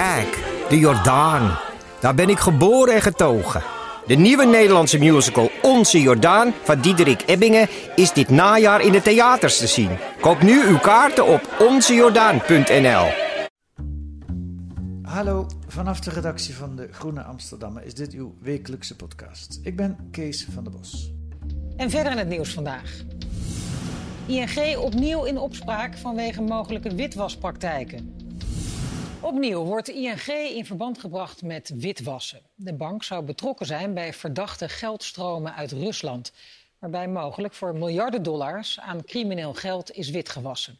Kijk, de Jordaan. Daar ben ik geboren en getogen. De nieuwe Nederlandse musical Onze Jordaan van Diederik Ebbingen is dit najaar in de theaters te zien. Koop nu uw kaarten op onzejordaan.nl. Hallo, vanaf de redactie van de Groene Amsterdammer is dit uw wekelijkse podcast. Ik ben Kees van der Bos. En verder in het nieuws vandaag. ING opnieuw in opspraak vanwege mogelijke witwaspraktijken. Opnieuw wordt ING in verband gebracht met witwassen. De bank zou betrokken zijn bij verdachte geldstromen uit Rusland, waarbij mogelijk voor miljarden dollars aan crimineel geld is witgewassen.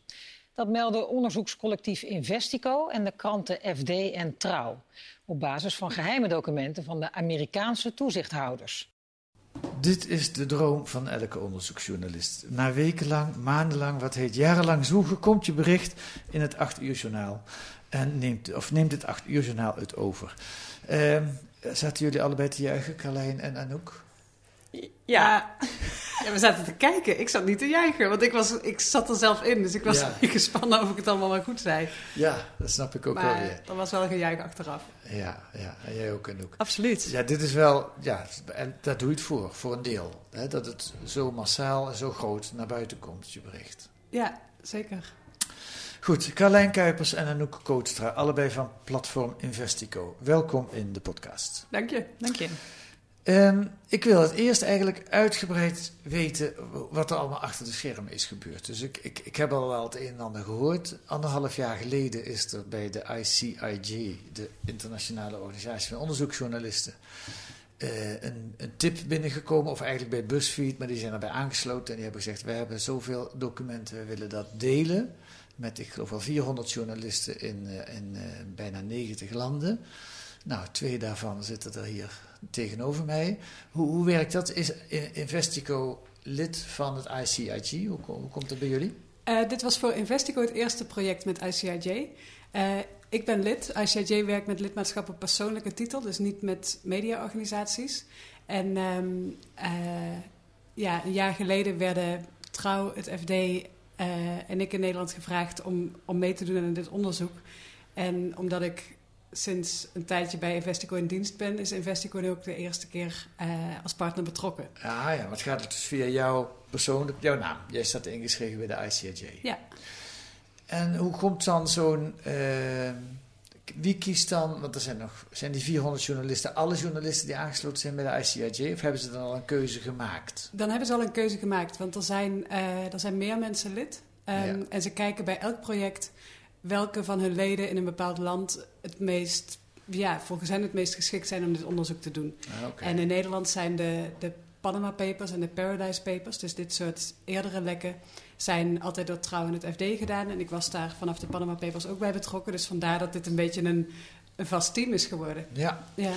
Dat melden onderzoekscollectief Investico en de kranten FD en Trouw. Op basis van geheime documenten van de Amerikaanse toezichthouders. Dit is de droom van elke onderzoeksjournalist. Na wekenlang, maandenlang, wat heet jarenlang zoeken, komt je bericht in het 8 uur journaal. En neemt, of neemt het 8 uur journaal het over. Ehm, zaten jullie allebei te juichen, Carlijn en Anouk? Ja. ja, we zaten te kijken. Ik zat niet te juichen, want ik, was, ik zat er zelf in. Dus ik was Ja. gespannen of ik het allemaal wel goed zei. Ja, dat snap ik ook wel weer. er was wel een gejuich achteraf. Ja, ja, en jij ook, Anouk. Absoluut. Ja, dit is wel, ja, en daar doe je het voor, voor een deel. Hè, dat het zo massaal en zo groot naar buiten komt, je bericht. Ja, zeker. Goed, Carlijn Kuipers en Anouk Kootstra, allebei van platform Investico. Welkom in de podcast. Dank je. Dank je. Ehm, ik wil het eerst eigenlijk uitgebreid weten wat er allemaal achter de schermen is gebeurd. Dus ik, ik, ik heb al wel het een en ander gehoord. Anderhalf jaar geleden is er bij de ICIJ, de Internationale Organisatie van Onderzoeksjournalisten, eh, een, een tip binnengekomen, of eigenlijk bij BuzzFeed, maar die zijn erbij aangesloten en die hebben gezegd: We hebben zoveel documenten, we willen dat delen met, ik geloof wel 400 journalisten in, eh, in eh, bijna 90 landen. Nou, twee daarvan zitten er hier tegenover mij. Hoe, hoe werkt dat? Is I- Investico lid van het ICIG? Hoe, hoe komt dat bij jullie? Eh, dit was voor Investico het eerste project met ICIJ. Eh, ik ben lid. ICIJ werkt met lidmaatschap op persoonlijke titel, dus niet met mediaorganisaties. En ehm, eh, ja, een jaar geleden werden Trouw, het FD eh, en ik in Nederland gevraagd om, om mee te doen aan dit onderzoek. En omdat ik sinds een tijdje bij Investico in dienst ben, is Investico nu ook de eerste keer eh, als partner betrokken. Ah ja, het gaat dus via jou persoonlijk, jouw naam. Jij staat ingeschreven bij de ICIJ. Ja. En hoe komt dan zo'n... eh, wie kiest dan, want er zijn nog, zijn die 400 journalisten, alle journalisten die aangesloten zijn bij de ICIJ, of hebben ze dan al een keuze gemaakt? Dan hebben ze al een keuze gemaakt, want er zijn, eh, er zijn meer mensen lid. Ehm, Ja. En ze kijken bij elk project welke van hun leden in een bepaald land het meest, ja, volgens hen het meest geschikt zijn om dit onderzoek te doen. Ah. En in Nederland zijn de, de Panama Papers en de Paradise Papers, dus dit soort eerdere lekken, zijn altijd door Trouw en het FD gedaan. En ik was daar vanaf de Panama Papers ook bij betrokken, dus vandaar dat dit een beetje een, een vast team is geworden. Ja, Ja.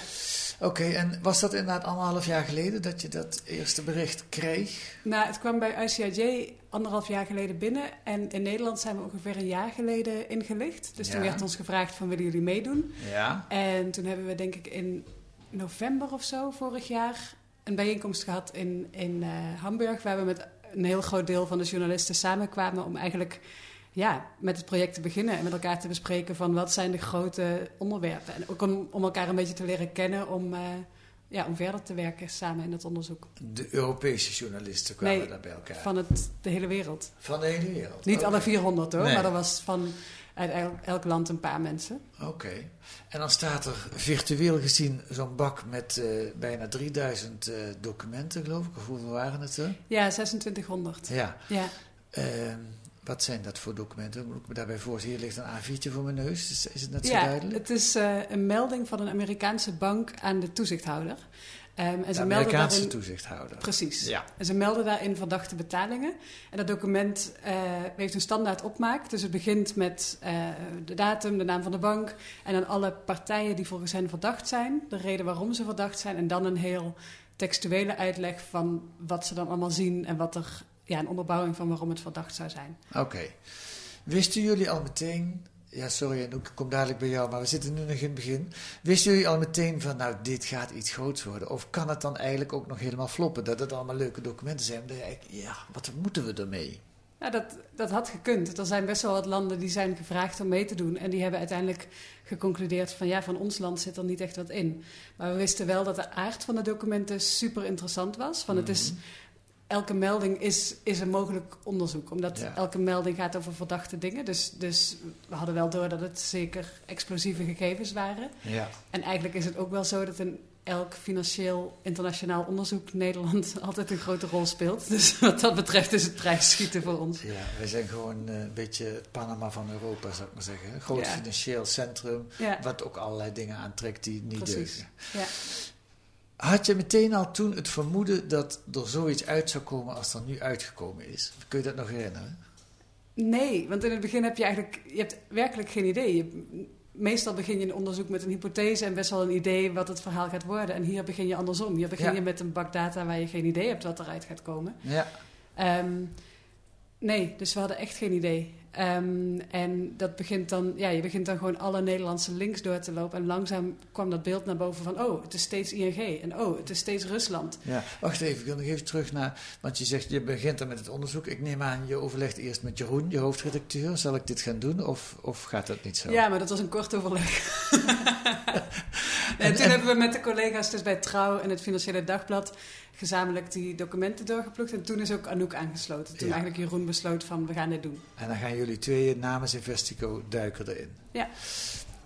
oké. En was dat inderdaad anderhalf jaar geleden dat je dat eerste bericht kreeg? Nou, het kwam bij ICIJ anderhalf jaar geleden binnen. En in Nederland zijn we ongeveer een jaar geleden ingelicht. Dus toen werd ons gevraagd van willen jullie meedoen? Ja. En toen hebben we denk ik in november of zo vorig jaar een bijeenkomst gehad in, in eh, Hamburg. Waar we met een heel groot deel van de journalisten samenkwamen om eigenlijk ja, met het project te beginnen. En met elkaar te bespreken van wat zijn de grote onderwerpen. En ook om, om elkaar een beetje te leren kennen om, eh, ja, om verder te werken samen in het onderzoek. De Europese journalisten kwamen Nee, daar bij elkaar. Van het, de hele wereld. Van de hele wereld? Niet alle 400 hoor, Nee. maar er was van uit el- elk land een paar mensen. Oké. En dan staat er virtueel gezien zo'n bak met eh, bijna 3000 eh, documenten, geloof ik. Of hoeveel waren het er? Ja, 2600. Ja. Ja. Ehm, wat zijn dat voor documenten? Moet ik me daarbij voorstellen? Hier ligt een A4'tje voor mijn neus. Is, is het net zo ja, duidelijk? het is eh, een melding van een Amerikaanse bank aan de toezichthouder. Ehm, en ze melden Amerikaanse daarin, toezichthouder. Precies. Ja. En ze melden daarin verdachte betalingen. En dat document eh, heeft een standaard opmaak. Dus het begint met eh, de datum, de naam van de bank. En dan alle partijen die volgens hen verdacht zijn. De reden waarom ze verdacht zijn. En dan een heel textuele uitleg van wat ze dan allemaal zien. En wat er, ja, een onderbouwing van waarom het verdacht zou zijn. Oké. Wisten jullie al meteen... Ja, sorry, en ik kom dadelijk bij jou, maar we zitten nu nog in het begin. Wisten jullie al meteen van, nou, dit gaat iets groots worden? Of kan het dan eigenlijk ook nog helemaal floppen? Dat het allemaal leuke documenten zijn. Dat ja, wat moeten we ermee? Ja, dat, dat had gekund. Er zijn best wel wat landen die zijn gevraagd om mee te doen. En die hebben uiteindelijk geconcludeerd van ja, van ons land zit er niet echt wat in. Maar we wisten wel dat de aard van de documenten super interessant was. Van het is, elke melding is, is een mogelijk onderzoek. Omdat Ja. elke melding gaat over verdachte dingen. Dus, dus we hadden wel door dat het zeker explosieve gegevens waren. Ja. En eigenlijk is het ook wel zo dat in elk financieel internationaal onderzoek Nederland altijd een grote rol speelt. Dus wat dat betreft is het prijsschieten voor ons. Ja, wij zijn gewoon eh, een beetje het Panama van Europa, zou ik maar zeggen. Een groot Ja. financieel centrum, Ja, wat ook allerlei dingen aantrekt die niet Precies. deugen. ja. Had je meteen al toen het vermoeden dat er zoiets uit zou komen als er nu uitgekomen is? Kun je dat nog herinneren? Nee, want in het begin heb je eigenlijk je hebt werkelijk geen idee. Je, meestal begin je een onderzoek met een hypothese en best wel een idee wat het verhaal gaat worden. En hier begin je andersom. Hier begin Ja. je met een bak data waar je geen idee hebt wat eruit gaat komen. Ja. Ehm, nee, dus we hadden echt geen idee. Ehm, en dat begint dan, ja, je begint dan gewoon alle Nederlandse links door te lopen. En langzaam kwam dat beeld naar boven van, oh, het is steeds ING. En oh, het is steeds Rusland. ja. Wacht even, ik wil nog even terug naar... Want je zegt, je begint dan met het onderzook. Ik neem aan, je overlegt eerst met Jeroen, je hoofdredacteur. Zal ik dit gaan doen of, of gaat dat niet zo? Ja, maar dat was een kort overleg. en, En- toen en- hebben we met de collega's dus bij Trouw en het Financiële Dagblad gezamenlijk die documenten doorgeplukt. En toen is ook Anouk aangesloten. Toen Ja. eigenlijk Jeroen besloot van we gaan dit doen. En dan gaan jullie tweeën namens Investico duiken erin. Ja.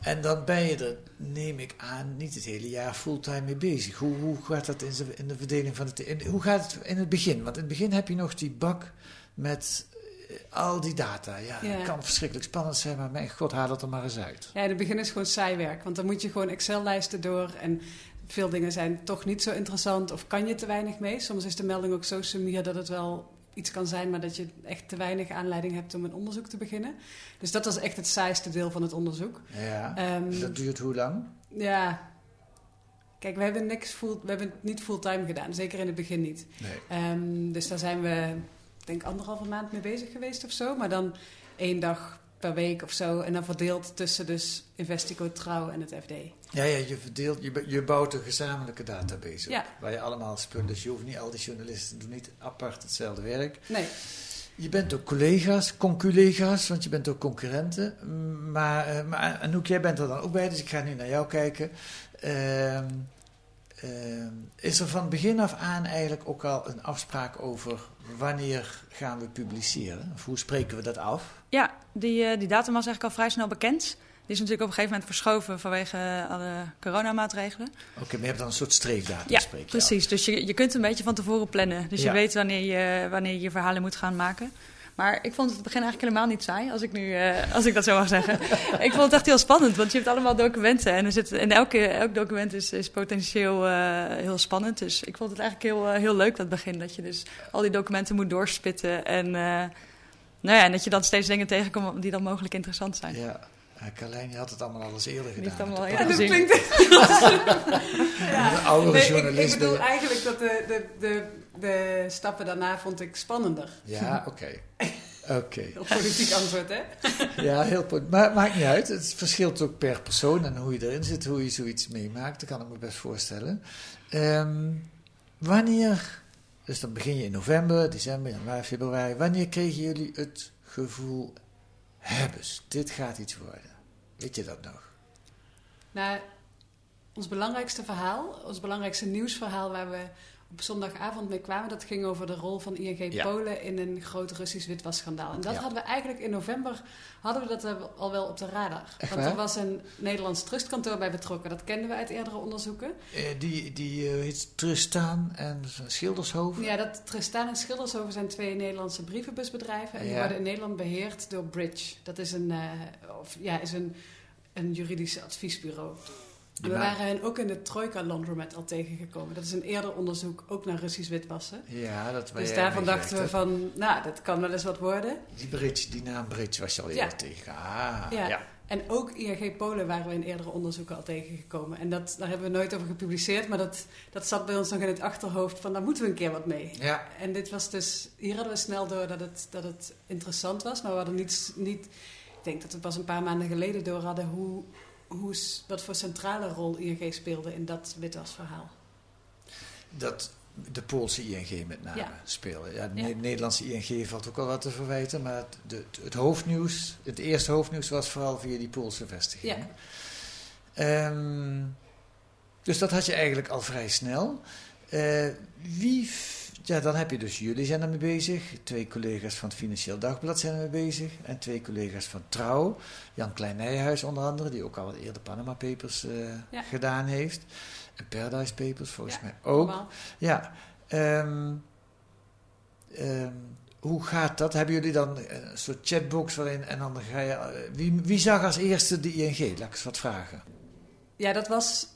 En dan ben je er, neem ik aan, niet het hele jaar fulltime mee bezig. Hoe, hoe gaat dat in, in de verdeling van het... In, hoe gaat het in het begin? Want in het begin heb je nog die bak met eh, al die data. Ja, Ja. dat kan verschrikkelijk spannend zijn, maar mijn god, haal het er maar eens uit. Ja, in het begin is gewoon saai werk. Want dan moet je gewoon Excel-lijsten door. En veel dingen zijn toch niet zo interessant. Of kan je te weinig mee. Soms is de melding ook zo sumier dat het wel iets kan zijn... maar dat je echt te weinig aanleiding hebt om een onderzoek te beginnen. Dus dat was echt het saaiste deel van het onderzoek. Ja. Ehm, dat duurt hoe lang? Ja. Kijk, we hebben, niks full, we hebben het niet fulltime gedaan. Zeker in het begin niet. Nee. Ehm, dus daar zijn we, ik denk anderhalve maand mee bezig geweest of zo. Maar dan één dag per week of zo. En dan verdeeld tussen dus Investico Trouw en het FD. Ja, ja, je verdeelt, je, je bouwt een gezamenlijke database op, Ja. waar je allemaal spullen, dus je hoeft niet al die journalisten doen niet apart hetzelfde werk. Nee, Je bent ook collega's, conculega's, want je bent ook concurrenten. Maar, eh, maar Anouk, jij bent er dan ook bij, dus ik ga nu naar jou kijken. Ehm, ehm, is er van begin af aan eigenlijk ook al een afspraak over wanneer gaan we publiceren? Of hoe spreken we dat af? Ja, die, eh, die datum was eigenlijk al vrij snel bekend. Die is natuurlijk op een gegeven moment verschoven vanwege alle coronamaatregelen. Oké, maar je hebt dan een soort streefdatum, Ja, spreek je af. precies. Dus je, je kunt een beetje van tevoren plannen. Dus Ja. je weet wanneer je, wanneer je verhalen moet gaan maken. Maar ik vond het begin eigenlijk helemaal niet saai, als ik, nu, eh, als ik dat zo mag zeggen. ik vond het echt heel spannend, want je hebt allemaal documenten. En, er zit, en elke, elk document is, is potentieel eh, heel spannend. Dus ik vond het eigenlijk heel, eh, heel leuk, dat begin. Dat je dus al die documenten moet doorspitten. En, eh, nou ja, en dat je dan steeds dingen tegenkomt die dan mogelijk interessant zijn. Ja Carlijn, je had het allemaal al eens eerder gedaan. heeft allemaal eerder dat klinkt de oudere Nee, ik, bedoel eigenlijk dat de, de, de, de stappen daarna vond ik spannender. Ja, oké. Oké. Heel politiek antwoord, hè? Ja, heel goed. Maar het maakt niet uit. Het verschilt ook per persoon en hoe je erin zit, hoe je zoiets meemaakt. Dat kan ik me best voorstellen. Ehm, wanneer, dus dan begin je in november, december, januari, februari. Wanneer kregen jullie het gevoel, hebbes, dit gaat iets worden? Weet je dat nog? Nou, ons belangrijkste verhaal, ons belangrijkste nieuwsverhaal waar we op zondagavond mee kwamen, dat ging over de rol van ING Ja. Polen in een groot Russisch witwasschandaal. En dat Ja. hadden we eigenlijk in november, hadden we dat al wel op de radar. Echt Want er was een Nederlands trustkantoor bij betrokken, dat kenden we uit eerdere onderzoeken. Eh, die die eh, heet Tristaan en Schildershoven. Ja, dat Tristan en Schildershoven zijn twee Nederlandse brievenbusbedrijven. En die worden in Nederland beheerd door Bridge. Dat is een, eh, of, ja, is een, een juridisch adviesbureau. We waren hen ook in de Trojka Laundromat al tegengekomen. Dat is een eerder onderzoek ook naar Russisch witwassen. Ja, dat Dus daarvan dachten we van, nou, dat kan wel eens wat worden. Die bridge, die naam bridge was je al eerder Ja. tegen. Ah, Ja. ja. En ook ING Polen waren we in eerdere onderzoeken al tegengekomen. En dat, daar hebben we nooit over gepubliceerd, maar dat, dat zat bij ons nog in het achterhoofd van, daar moeten we een keer wat mee. Ja. En dit was dus, hier hadden we snel door dat het, dat het interessant was, maar we hadden niet, niet, ik denk dat we pas een paar maanden geleden door hadden hoe, hoe, wat voor centrale rol ING speelde in dat witwasverhaal. dat de Poolse ING met name Ja. spelen. Ja, de Ja. Nederlandse ING valt ook wel wat te verwijten, maar het, het hoofdnieuws, het eerste hoofdnieuws was vooral via die Poolse vestiging. Ja. Ehm, dus dat had je eigenlijk al vrij snel. Eh, wie, ja, dan heb je dus jullie zijn ermee bezig, twee collega's van het Financieel Dagblad zijn ermee bezig en twee collega's van Trouw, Jan Klein Nijhuis onder andere, die ook al wat eerder Panama Papers eh, Ja. gedaan heeft. En Paradise Papers volgens Ja, mij ook. Ja, ehm, ehm, hoe gaat dat? Hebben jullie dan een soort chatbox waarin en dan ga je. eh, wie, wie zag als eerste de ING? Laat ik eens wat vragen. Ja, dat was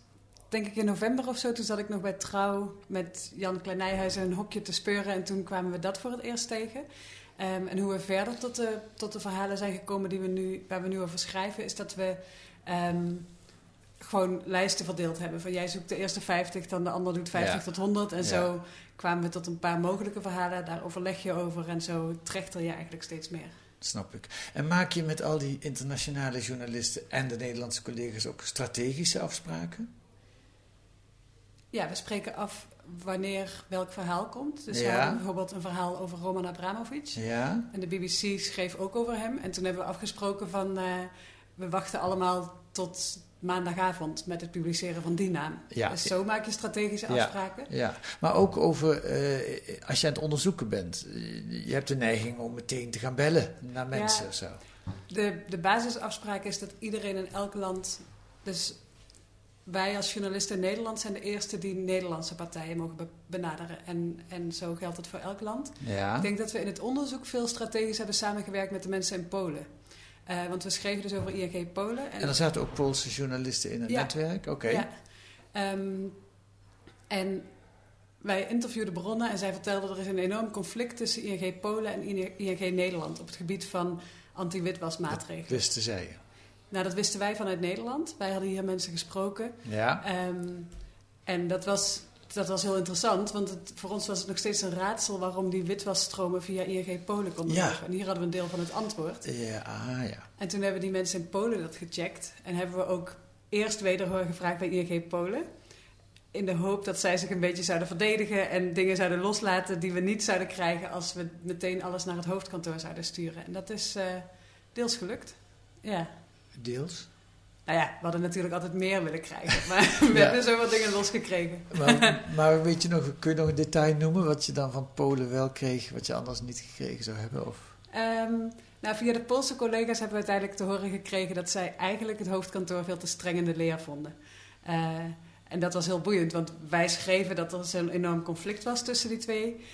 denk ik in november of zo. Toen zat ik nog bij Trouw met Jan Kleinijhuis in een hokje te speuren. En toen kwamen we dat voor het eerst tegen. Ehm, en hoe we verder tot de, tot de verhalen zijn gekomen die we nu, waar we nu over schrijven... is dat we ehm, gewoon lijsten verdeeld hebben. Van jij zoekt de eerste 50, dan de ander doet 50 Ja. tot 100. En Ja. zo kwamen we tot een paar mogelijke verhalen. Daar overleg je over en zo trechter je eigenlijk steeds meer. Snap ik. En maak je met al die internationale journalisten en de Nederlandse collega's ook strategische afspraken? Ja, we spreken af wanneer welk verhaal komt. Dus we hadden bijvoorbeeld een verhaal over Roman Abramovic. Ja. En de BBC schreef ook over hem. En toen hebben we afgesproken van... eh, we wachten allemaal tot maandagavond met het publiceren van die naam. Ja. Dus zo maak je strategische afspraken. Ja, maar ook over eh, als je aan het onderzoeken bent. Eh, Je hebt de neiging om meteen te gaan bellen naar mensen. Ja. of Zo. De, de basisafspraak is dat iedereen in elk land... Dus wij als journalisten in Nederland zijn de eerste die Nederlandse partijen mogen be- benaderen. En, en zo geldt het voor elk land. Ja. Ik denk dat we in het onderzoek veel strategisch hebben samengewerkt met de mensen in Polen. Eh, want we schreven dus over ING Polen. En er zaten ook Poolse journalisten in het Ja. netwerk? Oké. Ja. Ehm, en wij interviewden bronnen en zij vertelden er is een enorm conflict tussen ING Polen en ING Nederland op het gebied van anti-witwasmaatregelen. Wisten zij. Nou, dat wisten wij vanuit Nederland. Wij hadden hier mensen gesproken. Ja. Ehm, en dat was, dat was heel interessant, want het, voor ons was het nog steeds een raadsel waarom die witwasstromen via ING Polen konden Ja. lopen. En hier hadden we een deel van het antwoord. Ja, ah, ja. En toen hebben die mensen in Polen dat gecheckt. En hebben we ook eerst wederhoor gevraagd bij ING Polen. In de hoop dat zij zich een beetje zouden verdedigen en dingen zouden loslaten die we niet zouden krijgen als we meteen alles naar het hoofdkantoor zouden sturen. En dat is eh, deels gelukt. Ja. Deels. Nou ja, we hadden natuurlijk altijd meer willen krijgen. Maar we Ja. hebben zo wat dingen losgekregen. Maar, maar weet je nog, kun je nog een detail noemen wat je dan van Polen wel kreeg, wat je anders niet gekregen zou hebben? Of? Ehm, nou, via de Poolse collega's hebben we uiteindelijk te horen gekregen dat zij eigenlijk het hoofdkantoor veel te streng in de leer vonden. Eh, en dat was heel boeiend, want wij schreven dat er zo'n enorm conflict was tussen die twee.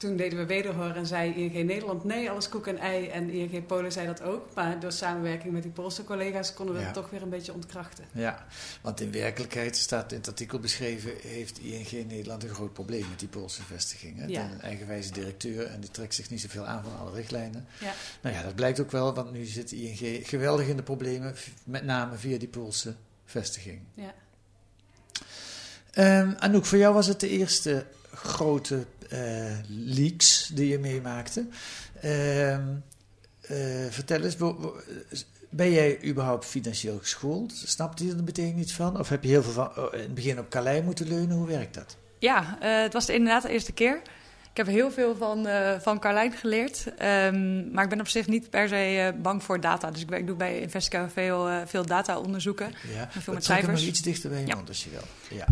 Toen deden we wederhoor en zei ING Nederland nee, alles koek en ei. En ING Polen zei dat ook. Maar door samenwerking met die Poolse collega's konden we Ja. het toch weer een beetje ontkrachten. Ja, want in werkelijkheid staat in het artikel beschreven, heeft ING Nederland een groot probleem met die Poolse vestigingen. Ja. Een eigenwijze directeur en die trekt zich niet zoveel aan van alle richtlijnen. Ja. Nou ja, dat blijkt ook wel, want nu zit ING geweldig in de problemen, met name via die Poolse vestiging. Ja. Ehm, Anouk, voor jou was het de eerste grote eh, leaks die je meemaakte. Ehm, eh, vertel eens, ben jij überhaupt financieel geschoold? Snapte je er meteen iets van? Of heb je heel veel van, oh, in het begin op Calais moeten leunen? Hoe werkt dat? Ja, eh, het was inderdaad de eerste keer. Ik heb heel veel van, eh, van Carlijn geleerd. Ehm, maar ik ben op zich niet per se eh, bang voor data. Dus ik, ik doe bij Investico veel, eh, veel data-onderzoeken. Ja, veel met cijfers. iets dichter bij je Ja. mond als je wil. Ja.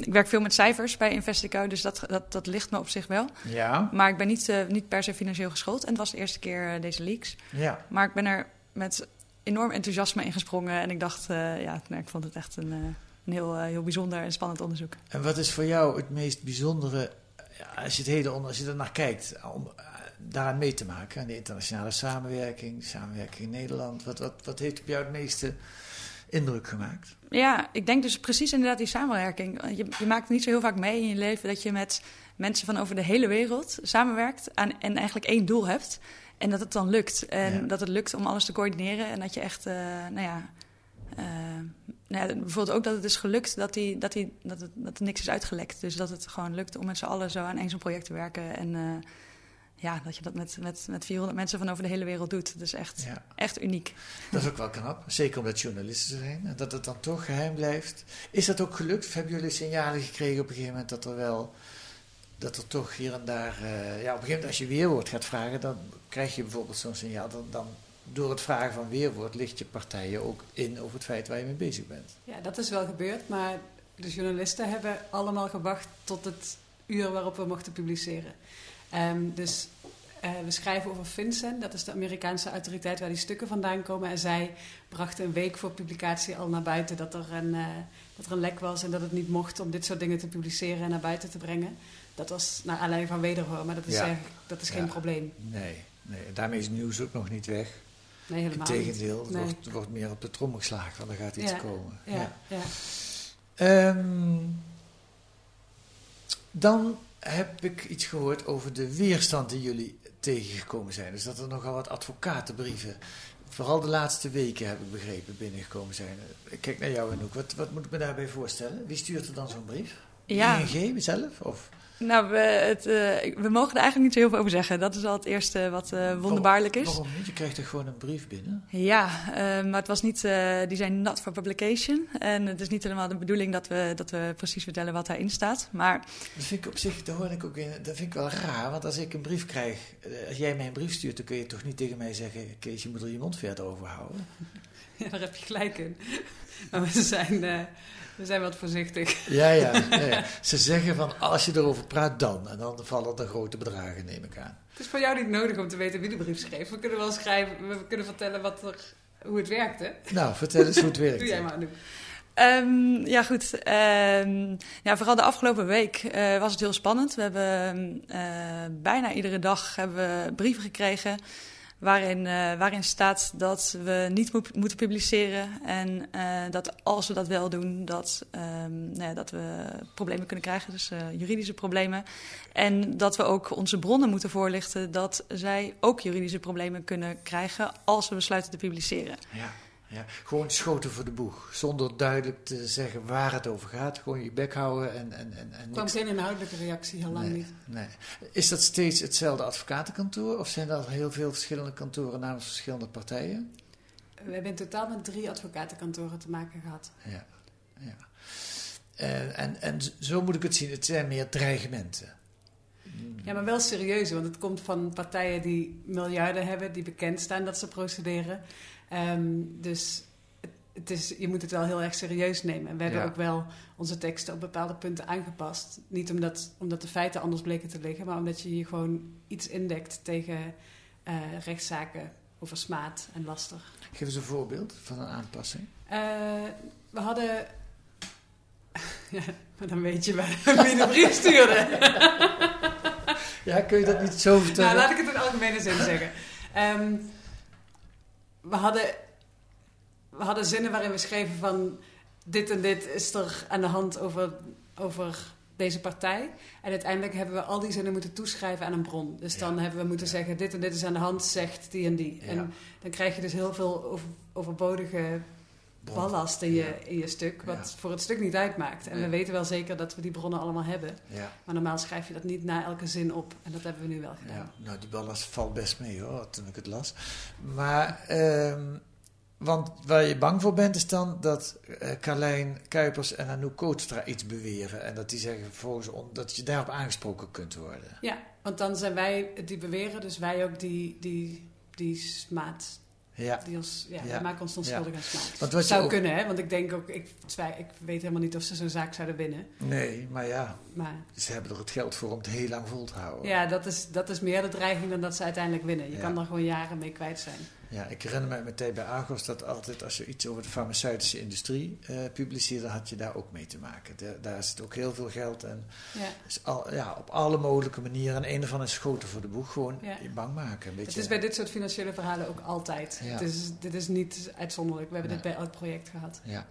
Ik werk veel met cijfers bij Investico, dus dat, dat, dat ligt me op zich wel. Ja. Maar ik ben niet, niet per se financieel geschoold. En het was de eerste keer deze leaks. ja. Maar ik ben er met enorm enthousiasme in gesprongen. En ik dacht, ja, nou, ik vond het echt een, een heel, heel bijzonder en spannend onderzoek. En wat is voor jou het meest bijzondere, ja, als je, het hele, onder- als je er naar kijkt, om eh, daaraan mee te maken? Aan de internationale samenwerking, samenwerking in Nederland. Wat, wat, wat heeft op jou het meeste indruk gemaakt? Ja, ik denk dus precies inderdaad die samenwerking. Je, je maakt niet zo heel vaak mee in je leven dat je met mensen van over de hele wereld samenwerkt aan, en eigenlijk één doel hebt. En dat het dan lukt. En Ja. dat het lukt om alles te coördineren. En dat je echt, eh, nou ja. Eh, nou ja, bijvoorbeeld ook dat het is gelukt dat, die, dat, die, dat, het, dat er niks is uitgelekt. Dus dat het gewoon lukt om met z'n allen zo aan één zo'n project te werken. En eh, ja, dat je dat met, met, met 400 mensen van over de hele wereld doet. Dat is echt, Ja. echt uniek. Dat is ook wel knap, zeker omdat journalisten zijn en dat het dan toch geheim blijft. Is dat ook gelukt? Of hebben jullie signalen gekregen op een gegeven moment dat er wel, dat er toch hier en daar, eh, ja, op een gegeven moment als je weerwoord gaat vragen, dan krijg je bijvoorbeeld zo'n signaal. Dan, dan door het vragen van weerwoord licht je partijen ook in over het feit waar je mee bezig bent. Ja, dat is wel gebeurd, maar de journalisten hebben allemaal gewacht tot het uur waarop we mochten publiceren. Ehm, dus eh, we schrijven over FinCEN, dat is de Amerikaanse autoriteit waar die stukken vandaan komen. En zij brachten een week voor publicatie al naar buiten dat er een, eh, dat er een lek was en dat het niet mocht om dit soort dingen te publiceren en naar buiten te brengen. Dat was naar aanleiding van wederhoor, maar dat is, Ja. dat is geen Ja. probleem. Nee, nee, daarmee is nieuws ook nog niet weg. Nee, helemaal. Integendeel, Nee. wordt, wordt meer op de trommel geslagen van er gaat iets Ja, komen. Ja, ja. Ehm, dan heb ik iets gehoord over de weerstand die jullie tegengekomen zijn. Dus dat er nogal wat advocatenbrieven, vooral de laatste weken heb ik begrepen, binnengekomen zijn. Ik kijk naar jou en ook. Wat, wat moet ik me daarbij voorstellen? Wie stuurt er dan zo'n brief? Ja. ING zelf? Of? Nou, we, het, eh, we mogen er eigenlijk niet zo heel veel over zeggen. Dat is al het eerste wat eh, wonderbaarlijk is. Waarom niet? Je krijgt toch gewoon een brief binnen? Ja, eh, maar het was niet, die zijn not for publication. En het is niet helemaal de bedoeling dat we, dat we precies vertellen wat daarin staat. Maar Dat vind ik op zich, daar hoor ik ook in, dat vind ik wel raar. Want als ik een brief krijg, als jij mij een brief stuurt, dan kun je toch niet tegen mij zeggen: Kees, je moet er je mond verder over houden. Ja, daar heb je gelijk in. Maar we zijn, eh, we zijn wat voorzichtig. Ja, ja, ja, ja. Ze zeggen van als je erover praat, dan. En dan vallen er grote bedragen, neem ik aan. Het is voor jou niet nodig om te weten wie de brief schreef. We kunnen wel schrijven, we kunnen vertellen wat er, hoe het werkte. Nou, vertel eens hoe het werkt. Doe jij maar, Anouk. Ehm, ja, goed. Ehm, ja, vooral de afgelopen week eh, was het heel spannend. We hebben eh, bijna iedere dag hebben we brieven gekregen waarin, eh, waarin staat dat we niet moet- moeten publiceren. En eh, dat als we dat wel doen, dat, ehm, nou ja, dat we problemen kunnen krijgen, dus eh, juridische problemen. En dat we ook onze bronnen moeten voorlichten dat zij ook juridische problemen kunnen krijgen als we besluiten te publiceren. Ja, ja. Gewoon schoten voor de boeg. Zonder duidelijk te zeggen waar het over gaat. Gewoon je bek houden en, en, en, en kwam geen inhoudelijke reactie, heel lang Nee, niet. nee. Is dat steeds hetzelfde advocatenkantoor? Of zijn er heel veel verschillende kantoren namens verschillende partijen? We hebben in totaal met drie advocatenkantoren te maken gehad. Ja, ja. En, en, en zo moet ik het zien. Het zijn meer dreigementen. Ja, maar wel serieus, want het komt van partijen die miljarden hebben, die bekend staan dat ze procederen. Ehm, dus het, is, je moet het wel heel erg serieus nemen. En we hebben ook wel onze teksten op bepaalde punten aangepast. Niet omdat, omdat de feiten anders bleken te liggen, maar omdat je hier gewoon iets indekt tegen eh, rechtszaken over smaad en laster. Geef eens een voorbeeld van een aanpassing. Eh, we hadden. ja, maar dan weet je wie de brief stuurde. Ja, kun je dat niet zo vertellen? Nou, laat ik het in algemene zin zeggen. Ehm, we, hadden, we hadden zinnen waarin we schreven van... dit en dit is er aan de hand over, over deze partij. En uiteindelijk hebben we al die zinnen moeten toeschrijven aan een bron. Dus dan hebben we moeten zeggen... dit en dit is aan de hand, zegt die en die. Ja. En dan krijg je dus heel veel over, overbodige. Ballast in je, Ja. in je stuk... wat Ja. voor het stuk niet uitmaakt. En Nee. we weten wel zeker dat we die bronnen allemaal hebben... Ja, Maar normaal schrijf je dat niet na elke zin op. En dat hebben we nu wel gedaan. ja. Nou, die ballast valt best mee hoor, toen ik het las. Maar, ehm, want waar je bang voor bent is dan dat eh Carlijn Kuipers en Anouk Kootstra iets beweren. En dat die zeggen vervolgens on- dat je daarop aangesproken kunt worden. Ja, want dan zijn wij die beweren, dus wij ook die, die, die smaad. Ja, Die ons, ja, Ja. maken ons dan schuldig aan wat je zou ook- kunnen, hè? Want ik denk ook, ik, ik weet helemaal niet of ze zo'n zaak zouden winnen. nee, maar ja, Maar ze hebben er het geld voor om het heel lang vol te houden. ja, dat is, dat is meer de dreiging dan dat ze uiteindelijk winnen. Je Ja. kan er gewoon jaren mee kwijt zijn. Ja, ik herinner me uit mijn tijd bij Argos dat altijd als je iets over de farmaceutische industrie uh, publiceerde, had je daar ook mee te maken. De, daar zit ook heel veel geld en Ja. is al, ja, op alle mogelijke manieren. En een ervan is schoten voor de boeg, gewoon Ja. je bang maken. Een beetje, Het is bij dit soort financiële verhalen ook altijd. Ja. Het is, dit is niet uitzonderlijk. We hebben dit bij elk project gehad. Ja.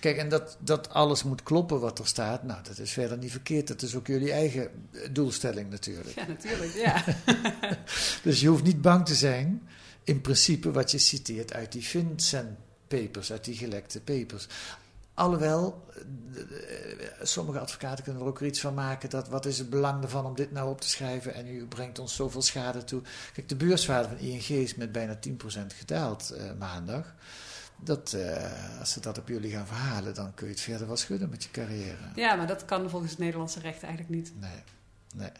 Kijk, en dat, dat alles moet kloppen wat er staat, nou, dat is verder niet verkeerd. Dat is ook jullie eigen eh, doelstelling natuurlijk. Ja, natuurlijk. Ja. Dus je hoeft niet bang te zijn, in principe, wat je citeert uit die Vincent papers, uit die gelekte papers. Alhoewel, eh, eh, sommige advocaten kunnen er ook iets van maken dat wat is het belang ervan om dit nou op te schrijven en u brengt ons zoveel schade toe. Kijk, de beurswaarde van ING is met bijna 10% gedaald eh, maandag. Dat, als ze dat op jullie gaan verhalen, dan kun je het verder wel schudden met je carrière. ja, maar dat kan volgens het Nederlandse recht eigenlijk niet. Nee, nee,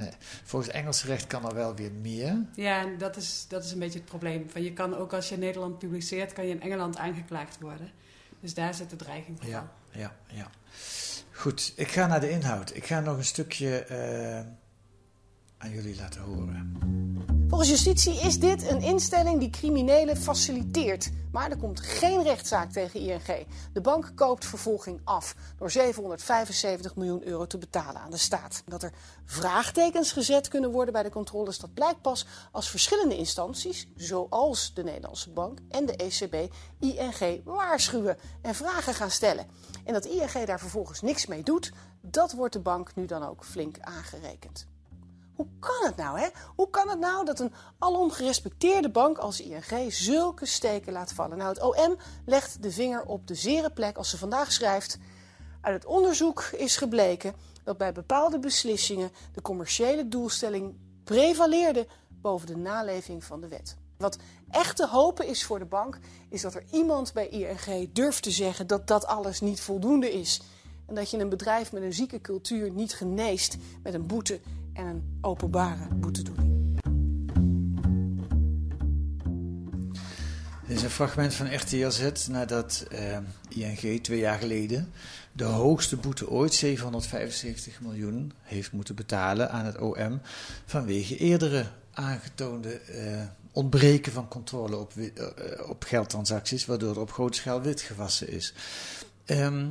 nee. Volgens Engelse recht kan er wel weer meer. Ja, en dat is, dat is een beetje het probleem. Van je kan ook als je in Nederland publiceert, kan je in Engeland aangeklaagd worden. Dus daar zit de dreiging voor. Ja, ja, ja. Goed, ik ga naar de inhoud. Ik ga nog een stukje eh, aan jullie laten horen. Volgens justitie is dit een instelling die criminelen faciliteert. Maar er komt geen rechtszaak tegen ING. De bank koopt vervolging af door 775 miljoen euro te betalen aan de staat. Dat er vraagtekens gezet kunnen worden bij de controles, dat blijkt pas als verschillende instanties, zoals de Nederlandse Bank en de ECB, ING waarschuwen en vragen gaan stellen. En dat ING daar vervolgens niks mee doet, dat wordt de bank nu dan ook flink aangerekend. Hoe kan het nou, hè? Hoe kan het nou dat een alom gerespecteerde bank als ING zulke steken laat vallen? Nou, het OM legt de vinger op de zere plek als ze vandaag schrijft. Uit het onderzoek is gebleken dat bij bepaalde beslissingen de commerciële doelstelling prevaleerde boven de naleving van de wet. Wat echt te hopen is voor de bank, is dat er iemand bij ING durft te zeggen dat dat alles niet voldoende is. En dat je een bedrijf met een zieke cultuur niet geneest met een boete en een openbare boetedoening. Dit is een fragment van RTLZ nadat eh, ING twee jaar geleden de hoogste boete ooit, 775 miljoen, heeft moeten betalen aan het OM vanwege eerdere aangetoonde eh, ontbreken van controle op, eh, op geldtransacties, waardoor er op grote schaal wit gewassen is. Ehm,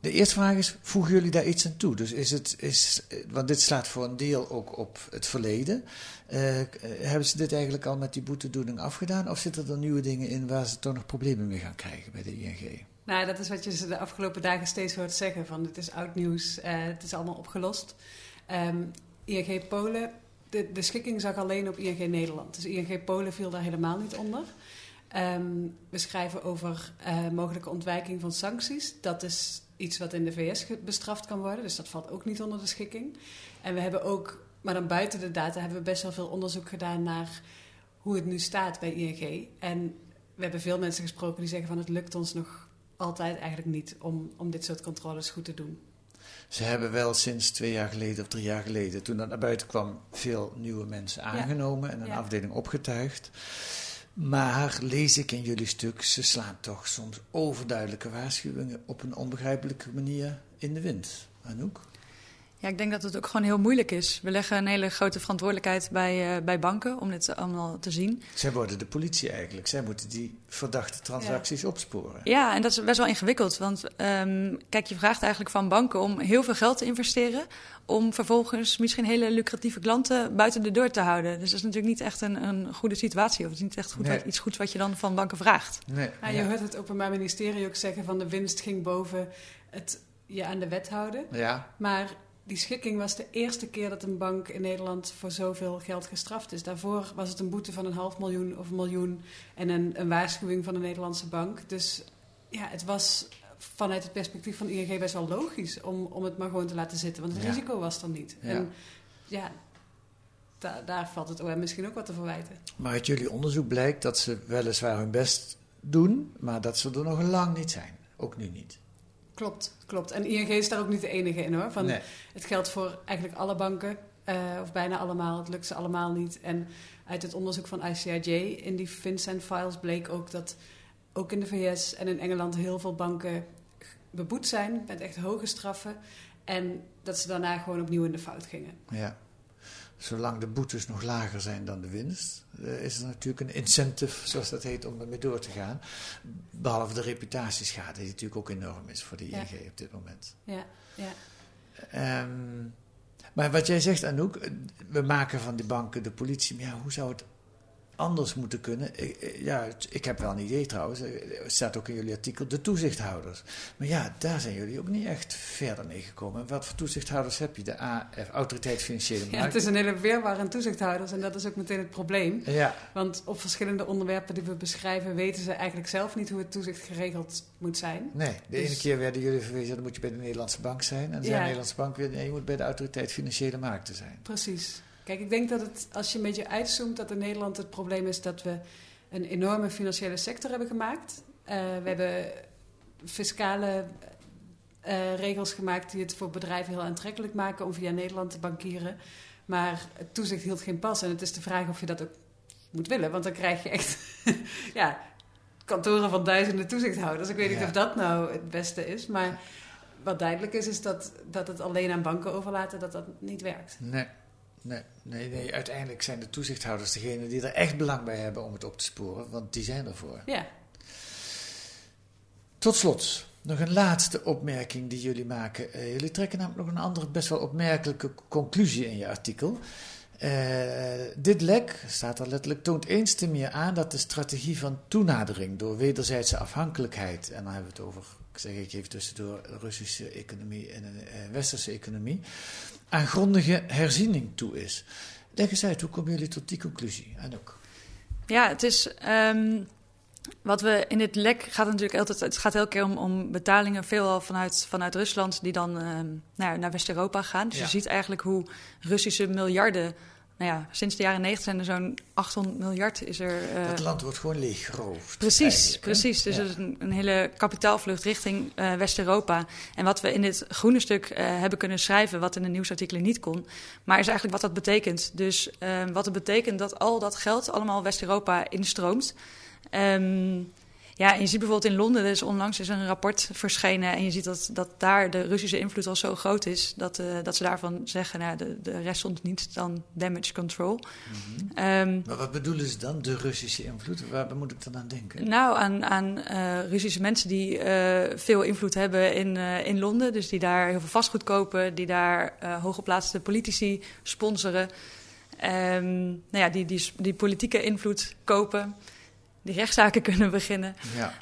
de eerste vraag is, voegen jullie daar iets aan toe? Dus is het, is, want dit slaat voor een deel ook op het verleden. Eh, eh, hebben ze dit eigenlijk al met die boetedoening afgedaan? Of zitten er nieuwe dingen in waar ze toch nog problemen mee gaan krijgen bij de ING? Nou, dat is wat je ze de afgelopen dagen steeds hoort zeggen. Van het is oud nieuws, eh, het is allemaal opgelost. Ehm, ING Polen, de, de schikking zag alleen op ING Nederland. Dus ING Polen viel daar helemaal niet onder. Ehm, we schrijven over mogelijke ontwijking van sancties. Dat is iets wat in de VS bestraft kan worden. Dus dat valt ook niet onder de schikking. En we hebben ook, maar dan buiten de data, hebben we best wel veel onderzoek gedaan naar hoe het nu staat bij ING. En we hebben veel mensen gesproken die zeggen van het lukt ons nog altijd eigenlijk niet om, om dit soort controles goed te doen. Ze hebben wel sinds twee jaar geleden of drie jaar geleden, toen dat naar buiten kwam, veel nieuwe mensen aangenomen en een Ja. afdeling opgetuigd. Maar lees ik in jullie stuk, ze slaan toch soms overduidelijke waarschuwingen op een onbegrijpelijke manier in de wind. Anouk? Ja, ik denk dat het ook gewoon heel moeilijk is. We leggen een hele grote verantwoordelijkheid bij, eh, bij banken om dit allemaal te zien. Zij worden de politie eigenlijk. Zij moeten die verdachte transacties opsporen. Ja, en dat is best wel ingewikkeld. Want ehm, kijk, je vraagt eigenlijk van banken om heel veel geld te investeren. Om vervolgens misschien hele lucratieve klanten buiten de deur te houden. Dus dat is natuurlijk niet echt een, een goede situatie. Of het is niet echt goed Nee. wat, iets goeds wat je dan van banken vraagt. Nee, Nou, je hoort het Openbaar Ministerie ook zeggen van de winst ging boven het je aan de wet houden. ja, Maar die schikking was de eerste keer dat een bank in Nederland voor zoveel geld gestraft is. Daarvoor was het een boete van een half miljoen of een miljoen en een, een waarschuwing van de Nederlandse bank. Dus ja, het was vanuit het perspectief van ING best wel logisch om, om het maar gewoon te laten zitten. Want het Ja. risico was er niet. Ja. En ja, da- daar valt het OM misschien ook wat te verwijten. maar uit jullie onderzoek blijkt dat ze weliswaar hun best doen, maar dat ze er nog lang niet zijn. Ook nu niet. Klopt, klopt. En ING is daar ook niet de enige in hoor. Van, Nee. Het geldt voor eigenlijk alle banken, eh, of bijna allemaal. Het lukt ze allemaal niet. En uit het onderzoek van ICIJ in die Vincent-files bleek ook dat ook in de VS en in Engeland heel veel banken beboet zijn met echt hoge straffen. En dat ze daarna gewoon opnieuw in de fout gingen. Ja. Zolang de boetes nog lager zijn dan de winst, uh, is er natuurlijk een incentive, zoals dat heet, om ermee door te gaan. Behalve de reputatieschade, die natuurlijk ook enorm is voor de ING op dit moment. Ja, ja. Um, maar wat jij zegt, Anouk, we maken van die banken de politie. Maar ja, hoe zou het anders moeten kunnen. Ja, ik heb wel een idee trouwens, het staat ook in jullie artikel, de toezichthouders. Maar ja, daar zijn jullie ook niet echt verder mee gekomen. Wat voor toezichthouders heb je? De AF, Autoriteit Financiële Markten? Ja, het is een hele weerwaar aan toezichthouders en dat is ook meteen het probleem. Ja. Want op verschillende onderwerpen die we beschrijven, weten ze eigenlijk zelf niet hoe het toezicht geregeld moet zijn. Nee, de ene dus- keer werden jullie verwezen, dan moet je bij de Nederlandse bank zijn. En de Nederlandse bank weer, nee, je moet bij de Autoriteit Financiële Markten zijn. Precies. Kijk, ik denk dat het, als je een beetje uitzoomt, dat in Nederland het probleem is dat we een enorme financiële sector hebben gemaakt. Uh, we hebben fiscale uh, regels gemaakt die het voor bedrijven heel aantrekkelijk maken om via Nederland te bankieren. Maar het toezicht hield geen pas. En het is de vraag of je dat ook moet willen. Want dan krijg je echt ja, kantoren van duizenden toezichthouders. Ik weet niet of dat nou het beste is. Maar wat duidelijk is, is dat, dat het alleen aan banken overlaten, dat dat niet werkt. Nee. Nee, nee, nee, uiteindelijk zijn de toezichthouders degene die er echt belang bij hebben om het op te sporen, want die zijn ervoor. Ja. Tot slot, nog een laatste opmerking die jullie maken. Uh, jullie trekken namelijk nog een andere best wel opmerkelijke conclusie in je artikel. Uh, dit lek, staat er letterlijk, toont eens te meer aan dat de strategie van toenadering door wederzijdse afhankelijkheid, en dan hebben we het over, ik zeg ik even tussendoor, Russische economie en een uh, westerse economie, aan grondige herziening toe is. Leg eens uit, hoe komen jullie tot die conclusie? En ook. Ja, het is. Um, wat we in dit lek gaat natuurlijk altijd. Het gaat elke keer om, om betalingen, veelal vanuit, vanuit Rusland, die dan um, nou, naar West-Europa gaan. Dus ja. je ziet eigenlijk hoe Russische miljarden nou ja, sinds de jaren 90 zijn er zo'n 800 miljard is er. Uh, dat land wordt gewoon leeggeroofd. Precies, precies. Dus ja. is een, een, hele kapitaalvlucht richting uh, West-Europa. En wat we in dit groene stuk uh, hebben kunnen schrijven, wat in de nieuwsartikelen niet kon, maar is eigenlijk wat dat betekent. Dus wat het betekent dat al dat geld allemaal West-Europa instroomt. Um, ja, en je ziet bijvoorbeeld in Londen, er is onlangs is een rapport verschenen. En je ziet dat, dat daar de Russische invloed al zo groot is. Dat, uh, dat ze daarvan zeggen, nou, de, de rest stond niet dan damage control. Mm -hmm. um, maar wat bedoelen ze dan, de Russische invloed? Waar moet ik dan aan denken? Nou, aan, aan uh, Russische mensen die uh, veel invloed hebben in, in Londen. Dus die daar heel veel vastgoed kopen. Die daar hooggeplaatste politici sponsoren. Um, nou ja, die, die, die politieke invloed kopen die rechtszaken kunnen beginnen. Ja.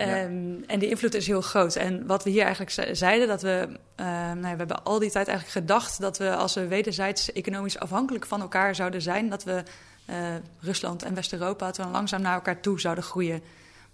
Um, en die invloed is heel groot. En wat we hier eigenlijk zeiden, dat we, uh, nou, we hebben al die tijd eigenlijk gedacht dat we als we wederzijds economisch afhankelijk van elkaar zouden zijn, dat we uh, Rusland en West-Europa, dat we dan langzaam naar elkaar toe zouden groeien.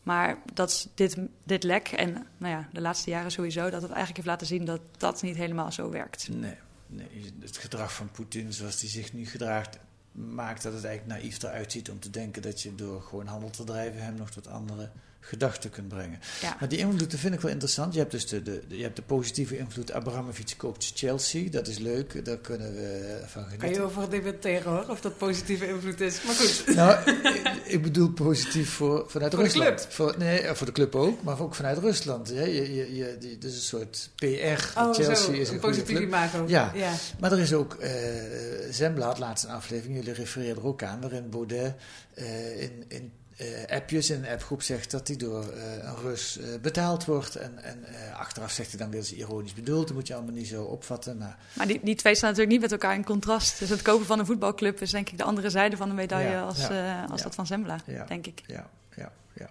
Maar dat dit, dit lek, en nou ja, de laatste jaren sowieso, dat het eigenlijk heeft laten zien dat dat niet helemaal zo werkt. Nee, nee het gedrag van Poetin zoals hij zich nu gedraagt, maakt dat het eigenlijk naïef eruit ziet om te denken dat je door gewoon handel te drijven hem nog tot andere gedachten kunt brengen. Ja. Maar die invloeden vind ik wel interessant. Je hebt dus de, de, je hebt de positieve invloed. Abramovic koopt Chelsea, dat is leuk, daar kunnen we van genieten. Kan je over debatteren hoor, of dat positieve invloed is. Maar goed. Nou, ik, ik bedoel positief voor, vanuit voor Rusland. De club. Voor, nee, voor de club ook, maar ook vanuit Rusland. Hè. Je, je, je, die, dus een soort PR. Oh, Chelsea zo, is een, een positief imago. Ja. ja, maar er is ook, uh, Zembla had laatst een aflevering, jullie refereerden er ook aan, waarin Baudet uh, in, in uh, appjes in een appgroep zegt dat hij door uh, een Rus uh, betaald wordt. En, en achteraf zegt hij dan weer dat is ironisch bedoeld. Dat moet je allemaal niet zo opvatten. Maar, maar die, die twee staan natuurlijk niet met elkaar in contrast. Dus het kopen van een voetbalclub is denk ik de andere zijde van de medaille ja, als, ja, als ja. dat van Zembla, denk ik. Ja, ja, ja.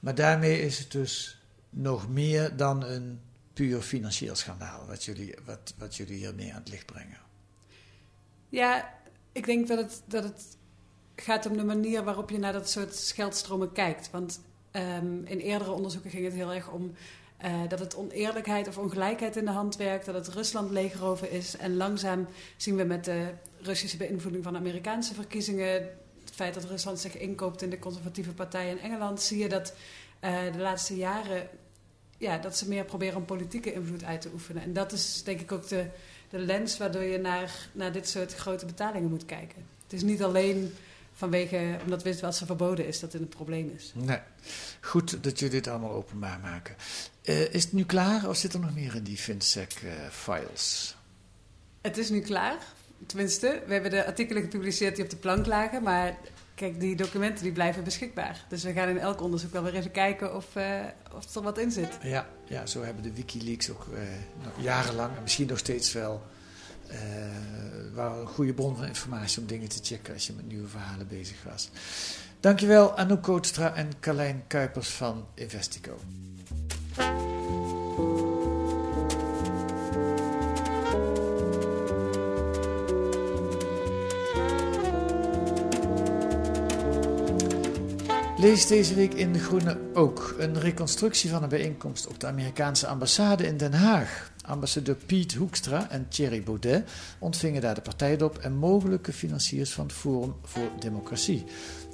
Maar daarmee is het dus nog meer dan een puur financieel schandaal. Wat jullie, wat, wat jullie hier mee aan het licht brengen. Ja, ik denk dat het... Dat het gaat om de manier waarop je naar dat soort geldstromen kijkt. Want um, in eerdere onderzoeken ging het heel erg om uh, dat het oneerlijkheid of ongelijkheid in de hand werkt, dat het Rusland leegroven is. En langzaam zien we met de Russische beïnvloeding van de Amerikaanse verkiezingen, het feit dat Rusland zich inkoopt in de conservatieve partij in Engeland, zie je dat uh, de laatste jaren ja, dat ze meer proberen om politieke invloed uit te oefenen. En dat is denk ik ook de, de lens waardoor je naar, naar dit soort grote betalingen moet kijken. Het is niet alleen vanwege, omdat witwassen verboden is, dat het een probleem is. Nee. Goed dat jullie dit allemaal openbaar maken. Uh, is het nu klaar of zit er nog meer in die FinSec-files? het is nu klaar. tenminste, we hebben de artikelen gepubliceerd die op de plank lagen, maar kijk, die documenten die blijven beschikbaar. Dus we gaan in elk onderzoek wel weer even kijken of, uh, of er wat in zit. Ja, ja zo hebben de Wikileaks ook uh, nog jarenlang, en misschien nog steeds wel, uh, een goede bron van informatie om dingen te checken als je met nieuwe verhalen bezig was. Dankjewel Anouk Kootstra en Carlijn Kuipers van Investico. Lees deze week in De Groene ook een reconstructie van een bijeenkomst op de Amerikaanse ambassade in Den Haag. Ambassadeur Piet Hoekstra en Thierry Baudet ontvingen daar de partijdop en mogelijke financiers van het Forum voor Democratie.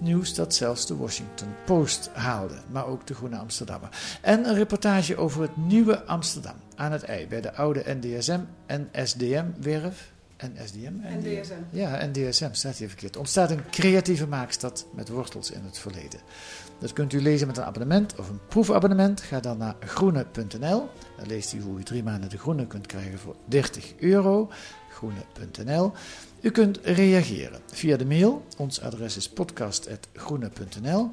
Nieuws dat zelfs de Washington Post haalde, maar ook de Groene Amsterdammer. En een reportage over het nieuwe Amsterdam aan het ei bij de oude NDSM en SDM-werf NSDM? NDSM. Ja, NDSM staat hier verkeerd. Ontstaat een creatieve maakstad met wortels in het verleden. Dat kunt u lezen met een abonnement of een proefabonnement. Ga dan naar groene.nl. Dan leest u hoe u drie maanden de groene kunt krijgen voor 30 euro. Groene.nl. U kunt reageren via de mail. Ons adres is podcast.groene.nl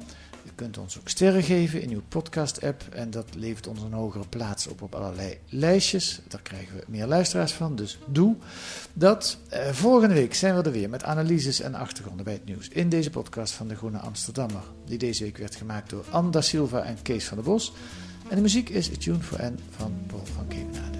kunt ons ook sterren geven in uw podcast-app. En dat levert ons een hogere plaats op op allerlei lijstjes. Daar krijgen we meer luisteraars van, dus doe dat. Eh, volgende week zijn we er weer met analyses en achtergronden bij het nieuws in deze podcast van De Groene Amsterdammer. Die deze week werd gemaakt door Anda Silva en Kees van der Bos. En de muziek is Tune for N van Paul van Kemenade.